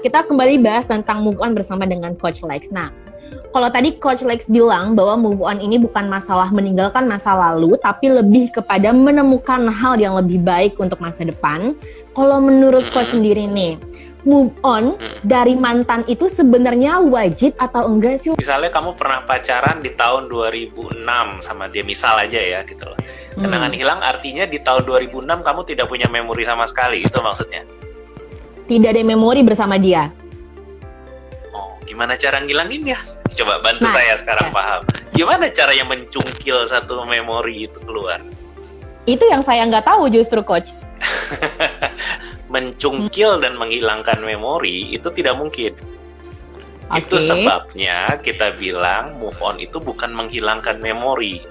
kita kembali bahas tentang move on bersama dengan Coach Lex. Nah, kalau tadi Coach Lex bilang bahwa move on ini bukan masalah meninggalkan masa lalu, tapi lebih kepada menemukan hal yang lebih baik untuk masa depan. Kalau menurut. Coach sendiri nih, move on dari mantan itu sebenarnya wajib atau enggak sih? Misalnya kamu pernah pacaran di tahun 2006 sama dia, misal aja ya gitu loh. Kenangan hmm. hilang artinya di tahun 2006 kamu tidak punya memori sama sekali, itu maksudnya? Tidak ada memori bersama dia. Oh, gimana cara ngilangin ya? Coba bantu nah, saya sekarang ya. paham. Gimana cara yang mencungkil satu memori itu keluar? Itu yang saya nggak tahu justru coach. Mencungkil hmm. dan menghilangkan memori itu tidak mungkin. Okay. Itu sebabnya kita bilang move on itu bukan menghilangkan memori.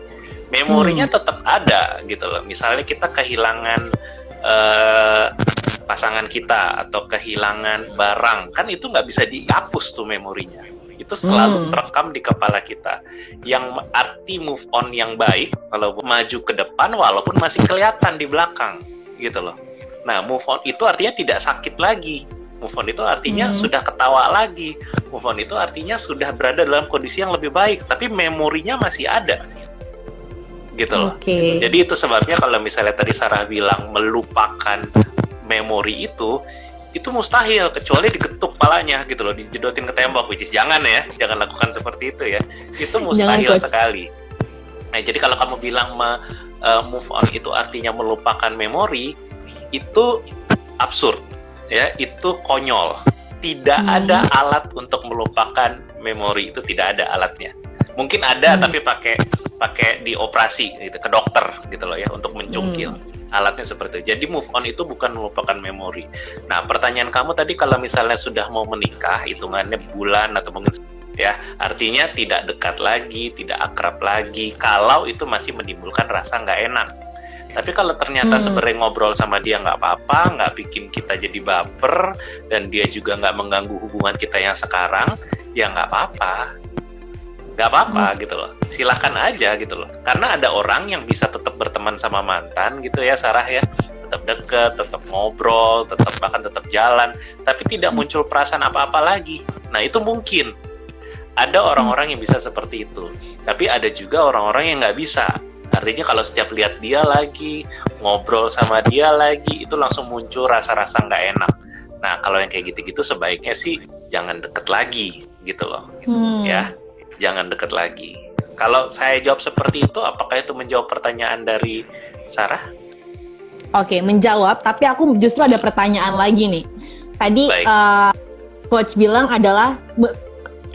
Memorinya hmm. tetap ada gitu loh. Misalnya kita kehilangan uh, pasangan kita atau kehilangan barang, kan itu nggak bisa dihapus tuh memorinya itu selalu hmm. terekam di kepala kita. Yang arti move on yang baik kalau maju ke depan walaupun masih kelihatan di belakang gitu loh. Nah, move on itu artinya tidak sakit lagi. Move on itu artinya hmm. sudah ketawa lagi. Move on itu artinya sudah berada dalam kondisi yang lebih baik, tapi memorinya masih ada. Gitu loh. Okay. Jadi itu sebabnya kalau misalnya tadi Sarah bilang melupakan memori itu, itu mustahil kecuali diketuk palanya gitu loh dijedotin ke tembok which is jangan ya jangan lakukan seperti itu ya. Itu mustahil sekali. Nah jadi kalau kamu bilang me, uh, move on itu artinya melupakan memori itu absurd ya itu konyol. Tidak hmm. ada alat untuk melupakan memori itu tidak ada alatnya. Mungkin ada hmm. tapi pakai pakai di operasi gitu ke dokter gitu loh ya untuk mencungkil. Hmm alatnya seperti itu. Jadi move on itu bukan melupakan memori. Nah, pertanyaan kamu tadi kalau misalnya sudah mau menikah, hitungannya bulan atau mungkin ya, artinya tidak dekat lagi, tidak akrab lagi. Kalau itu masih menimbulkan rasa nggak enak. Tapi kalau ternyata hmm. sebenarnya ngobrol sama dia nggak apa-apa, nggak bikin kita jadi baper, dan dia juga nggak mengganggu hubungan kita yang sekarang, ya nggak apa-apa nggak apa-apa hmm. gitu loh silahkan aja gitu loh karena ada orang yang bisa tetap berteman sama mantan gitu ya Sarah ya tetap deket, tetap ngobrol, tetap bahkan tetap jalan, tapi tidak hmm. muncul perasaan apa-apa lagi. Nah itu mungkin ada orang-orang yang bisa seperti itu, tapi ada juga orang-orang yang nggak bisa. Artinya kalau setiap lihat dia lagi, ngobrol sama dia lagi, itu langsung muncul rasa-rasa nggak enak. Nah kalau yang kayak gitu-gitu sebaiknya sih jangan deket lagi gitu loh, hmm. ya jangan deket lagi. Kalau saya jawab seperti itu, apakah itu menjawab pertanyaan dari Sarah? Oke, menjawab. Tapi aku justru ada pertanyaan lagi nih. Tadi uh, coach bilang adalah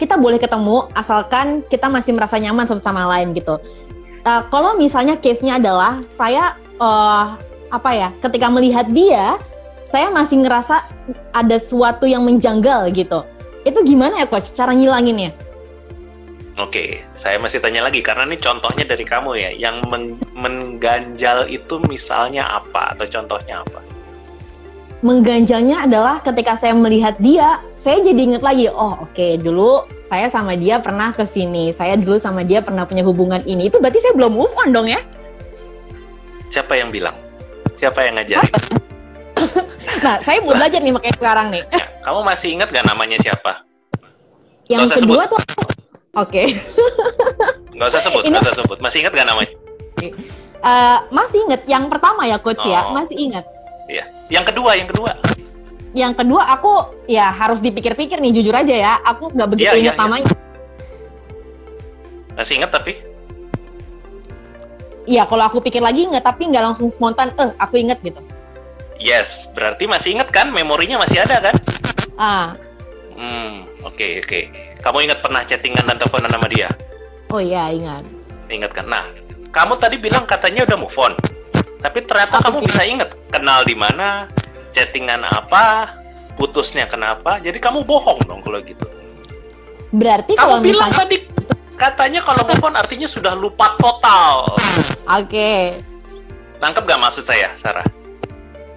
kita boleh ketemu asalkan kita masih merasa nyaman satu sama lain gitu. Uh, kalau misalnya case-nya adalah saya uh, apa ya, ketika melihat dia, saya masih ngerasa ada sesuatu yang menjanggal gitu. Itu gimana ya coach cara ngilanginnya? Oke, saya masih tanya lagi karena ini contohnya dari kamu ya. Yang men mengganjal itu misalnya apa atau contohnya apa? Mengganjalnya adalah ketika saya melihat dia, saya jadi ingat lagi, oh oke okay, dulu saya sama dia pernah ke sini, saya dulu sama dia pernah punya hubungan ini. Itu berarti saya belum move on dong ya? Siapa yang bilang? Siapa yang ngajarin? nah, saya mau belajar nih makanya sekarang nih. Ya, kamu masih ingat gak namanya siapa? Yang kedua sebut. tuh Oke. Okay. Gak usah sebut, nggak usah sebut. Masih ingat gak namanya? Uh, masih ingat. Yang pertama ya coach ya, oh. ya, masih ingat. Iya. Yang kedua, yang kedua. Yang kedua aku ya harus dipikir-pikir nih jujur aja ya. Aku nggak begitu ya, ingat ya, namanya. Ya. Masih ingat tapi? Iya, kalau aku pikir lagi nggak, tapi nggak langsung spontan. Eh, aku inget gitu. Yes, berarti masih inget kan? Memorinya masih ada kan? Ah. Hmm, oke okay, oke. Okay. Kamu ingat pernah chattingan dan teleponan sama dia? Oh iya, ingat. Ingat kan? Nah, kamu tadi bilang katanya udah move on. Tapi ternyata kamu bisa ingat kenal di mana, chattingan apa, putusnya kenapa. Jadi kamu bohong dong kalau gitu. Berarti kamu kalau bilang misalnya... tadi katanya kalau move on artinya sudah lupa total. Oke. Okay. Nangkep gak maksud saya, Sarah?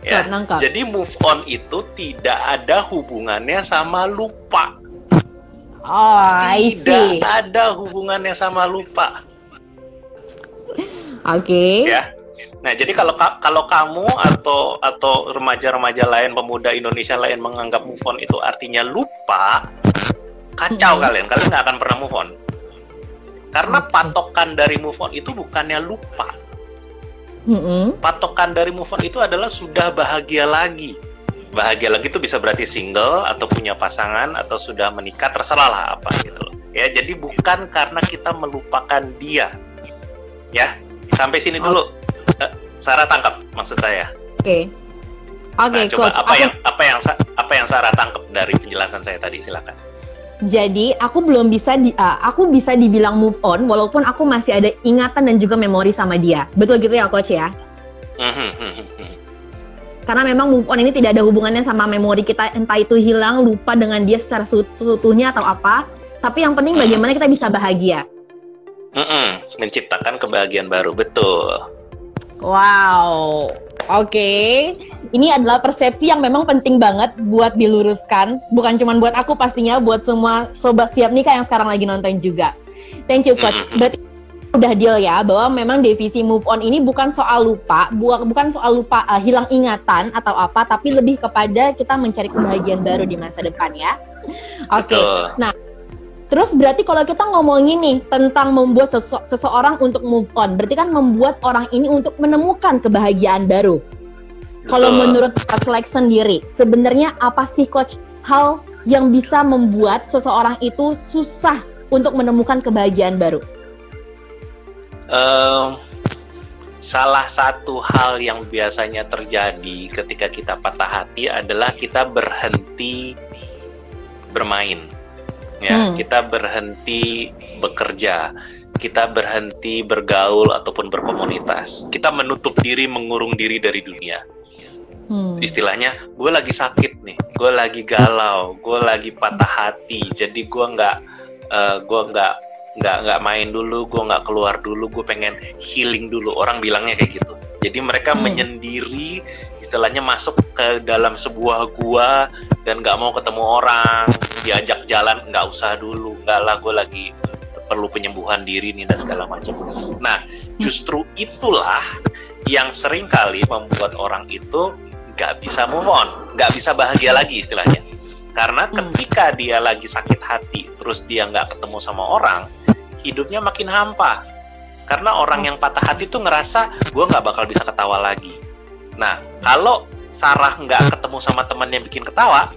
Ya. Jadi move on itu tidak ada hubungannya sama lupa. Oh, I see. Tidak ada hubungannya sama lupa. Oke. Okay. Ya. Nah, jadi kalau kalau kamu atau atau remaja-remaja lain, pemuda Indonesia lain menganggap move on itu artinya lupa, kacau hmm. kalian. Kalian nggak akan pernah move on. Karena patokan dari move on itu bukannya lupa. Hmm. Patokan dari move on itu adalah sudah bahagia lagi. Bahagia lagi itu bisa berarti single atau punya pasangan atau sudah menikah terserah lah apa gitu loh. Ya, jadi bukan karena kita melupakan dia. Ya, sampai sini dulu. Uh, Sarah tangkap maksud saya. Oke. Okay. Oke, okay, nah, coba coach. apa aku... yang apa yang apa yang Sarah tangkap dari penjelasan saya tadi? Silakan. Jadi aku belum bisa di, uh, aku bisa dibilang move on walaupun aku masih ada ingatan dan juga memori sama dia. Betul gitu ya coach ya? Mhm, mhm, mhm. Karena memang move on ini tidak ada hubungannya sama memori kita entah itu hilang, lupa dengan dia secara seutuhnya atau apa. Tapi yang penting bagaimana kita bisa bahagia. Mm-mm, menciptakan kebahagiaan baru, betul. Wow, oke. Okay. Ini adalah persepsi yang memang penting banget buat diluruskan. Bukan cuma buat aku pastinya, buat semua sobat siap nikah yang sekarang lagi nonton juga. Thank you coach. Mm-hmm. Berarti udah deal ya bahwa memang divisi move on ini bukan soal lupa, bukan soal lupa uh, hilang ingatan atau apa, tapi lebih kepada kita mencari kebahagiaan baru di masa depan ya. Oke. Okay. Nah, Terus berarti kalau kita ngomongin nih tentang membuat sese seseorang untuk move on, berarti kan membuat orang ini untuk menemukan kebahagiaan baru. Kalau menurut Coach Lex sendiri, sebenarnya apa sih Coach hal yang bisa membuat seseorang itu susah untuk menemukan kebahagiaan baru? Um, salah satu hal yang biasanya terjadi ketika kita patah hati adalah kita berhenti bermain ya hmm. kita berhenti bekerja kita berhenti bergaul ataupun berkomunitas kita menutup diri mengurung diri dari dunia hmm. istilahnya gue lagi sakit nih gue lagi galau gue lagi patah hati jadi gue nggak uh, gue nggak nggak nggak main dulu gue nggak keluar dulu gue pengen healing dulu. Orang bilangnya kayak gitu. Jadi mereka hmm. menyendiri istilahnya masuk ke dalam sebuah gua dan nggak mau ketemu orang. Diajak jalan nggak usah dulu. Nggak lah gue lagi perlu penyembuhan diri nih dan segala macam. Nah justru itulah yang sering kali membuat orang itu nggak bisa move on nggak bisa bahagia lagi istilahnya. Karena hmm. ketika dia lagi sakit hati terus dia nggak ketemu sama orang hidupnya makin hampa. Karena orang yang patah hati tuh ngerasa gue nggak bakal bisa ketawa lagi. Nah kalau Sarah nggak ketemu sama teman yang bikin ketawa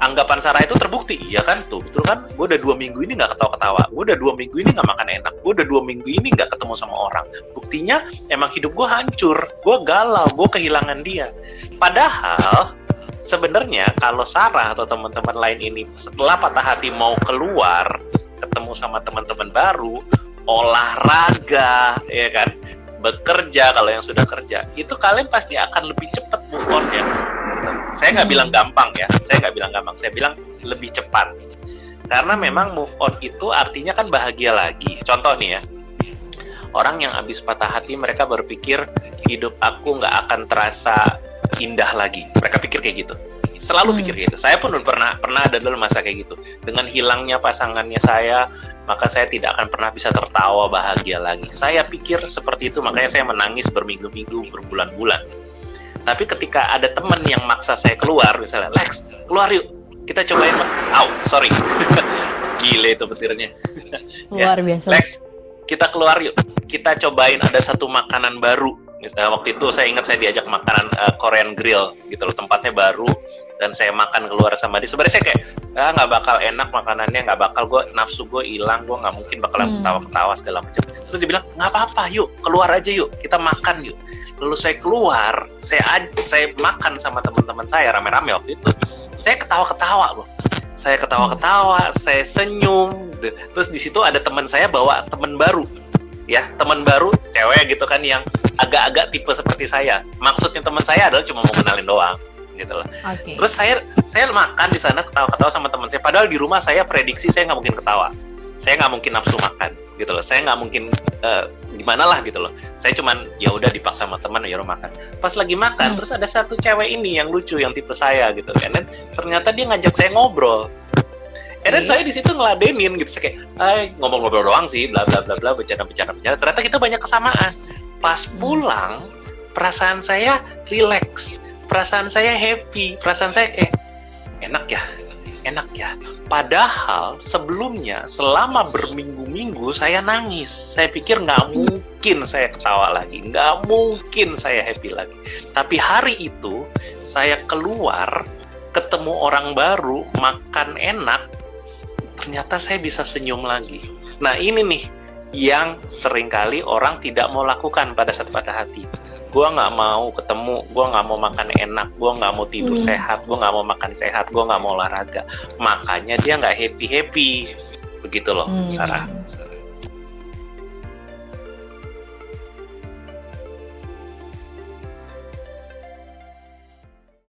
anggapan Sarah itu terbukti. Ya kan? Tuh betul kan? Gue udah dua minggu ini nggak ketawa-ketawa. Gue udah dua minggu ini nggak makan enak. Gue udah dua minggu ini nggak ketemu sama orang. Buktinya emang hidup gue hancur. Gue galau. Gue kehilangan dia. Padahal sebenarnya kalau Sarah atau teman-teman lain ini setelah patah hati mau keluar ketemu sama teman-teman baru olahraga, ya kan, bekerja kalau yang sudah kerja, itu kalian pasti akan lebih cepat move on ya. Saya nggak bilang gampang ya, saya nggak bilang gampang, saya bilang lebih cepat. Karena memang move on itu artinya kan bahagia lagi. Contoh nih ya, orang yang habis patah hati mereka berpikir hidup aku nggak akan terasa indah lagi. Mereka pikir kayak gitu selalu hmm. pikir gitu. Saya pun pernah pernah ada dalam masa kayak gitu. Dengan hilangnya pasangannya saya, maka saya tidak akan pernah bisa tertawa bahagia lagi. Saya pikir seperti itu, makanya saya menangis berminggu-minggu, berbulan-bulan. Tapi ketika ada teman yang maksa saya keluar, misalnya Lex, keluar yuk, kita cobain. Au, sorry, gile itu petirnya. Luar ya. biasa. Lex, kita keluar yuk, kita cobain ada satu makanan baru Misalnya waktu itu saya ingat saya diajak makanan uh, Korean Grill gitu loh tempatnya baru dan saya makan keluar sama dia. Sebenarnya saya kayak ah nggak bakal enak makanannya nggak bakal gue nafsu gue hilang gue nggak mungkin bakalan hmm. ketawa-ketawa segala macam. Terus dia bilang nggak apa-apa yuk keluar aja yuk kita makan yuk. Lalu saya keluar saya saya makan sama teman-teman saya rame-rame waktu itu. Saya ketawa-ketawa loh saya ketawa-ketawa saya senyum terus di situ ada teman saya bawa teman baru ya teman baru cewek gitu kan yang agak-agak tipe seperti saya. Maksudnya teman saya adalah cuma mau kenalin doang gitu loh. Okay. terus saya saya makan di sana ketawa-ketawa sama teman saya. Padahal di rumah saya prediksi saya nggak mungkin ketawa. Saya nggak mungkin nafsu makan gitu loh. Saya nggak mungkin uh, gimana lah gitu loh. Saya cuman ya udah dipaksa sama teman ya makan. Pas lagi makan hmm. terus ada satu cewek ini yang lucu yang tipe saya gitu kan. Dan ternyata dia ngajak saya ngobrol. Dan saya di situ ngeladenin gitu, saya kayak, ay ngomong-ngobrol doang sih, bla bla bla bla, bercanda bercanda bercanda. Ternyata kita banyak kesamaan. Pas pulang, perasaan saya relax, perasaan saya happy, perasaan saya kayak enak ya, enak ya. Padahal sebelumnya selama berminggu-minggu saya nangis. Saya pikir nggak mungkin saya ketawa lagi, nggak mungkin saya happy lagi. Tapi hari itu saya keluar, ketemu orang baru, makan enak, ternyata saya bisa senyum lagi. Nah ini nih yang sering kali orang tidak mau lakukan pada saat pada hati gue nggak mau ketemu gue nggak mau makan enak gue nggak mau tidur hmm. sehat gue nggak mau makan sehat gue nggak mau olahraga makanya dia nggak happy happy begitu loh hmm. Sarah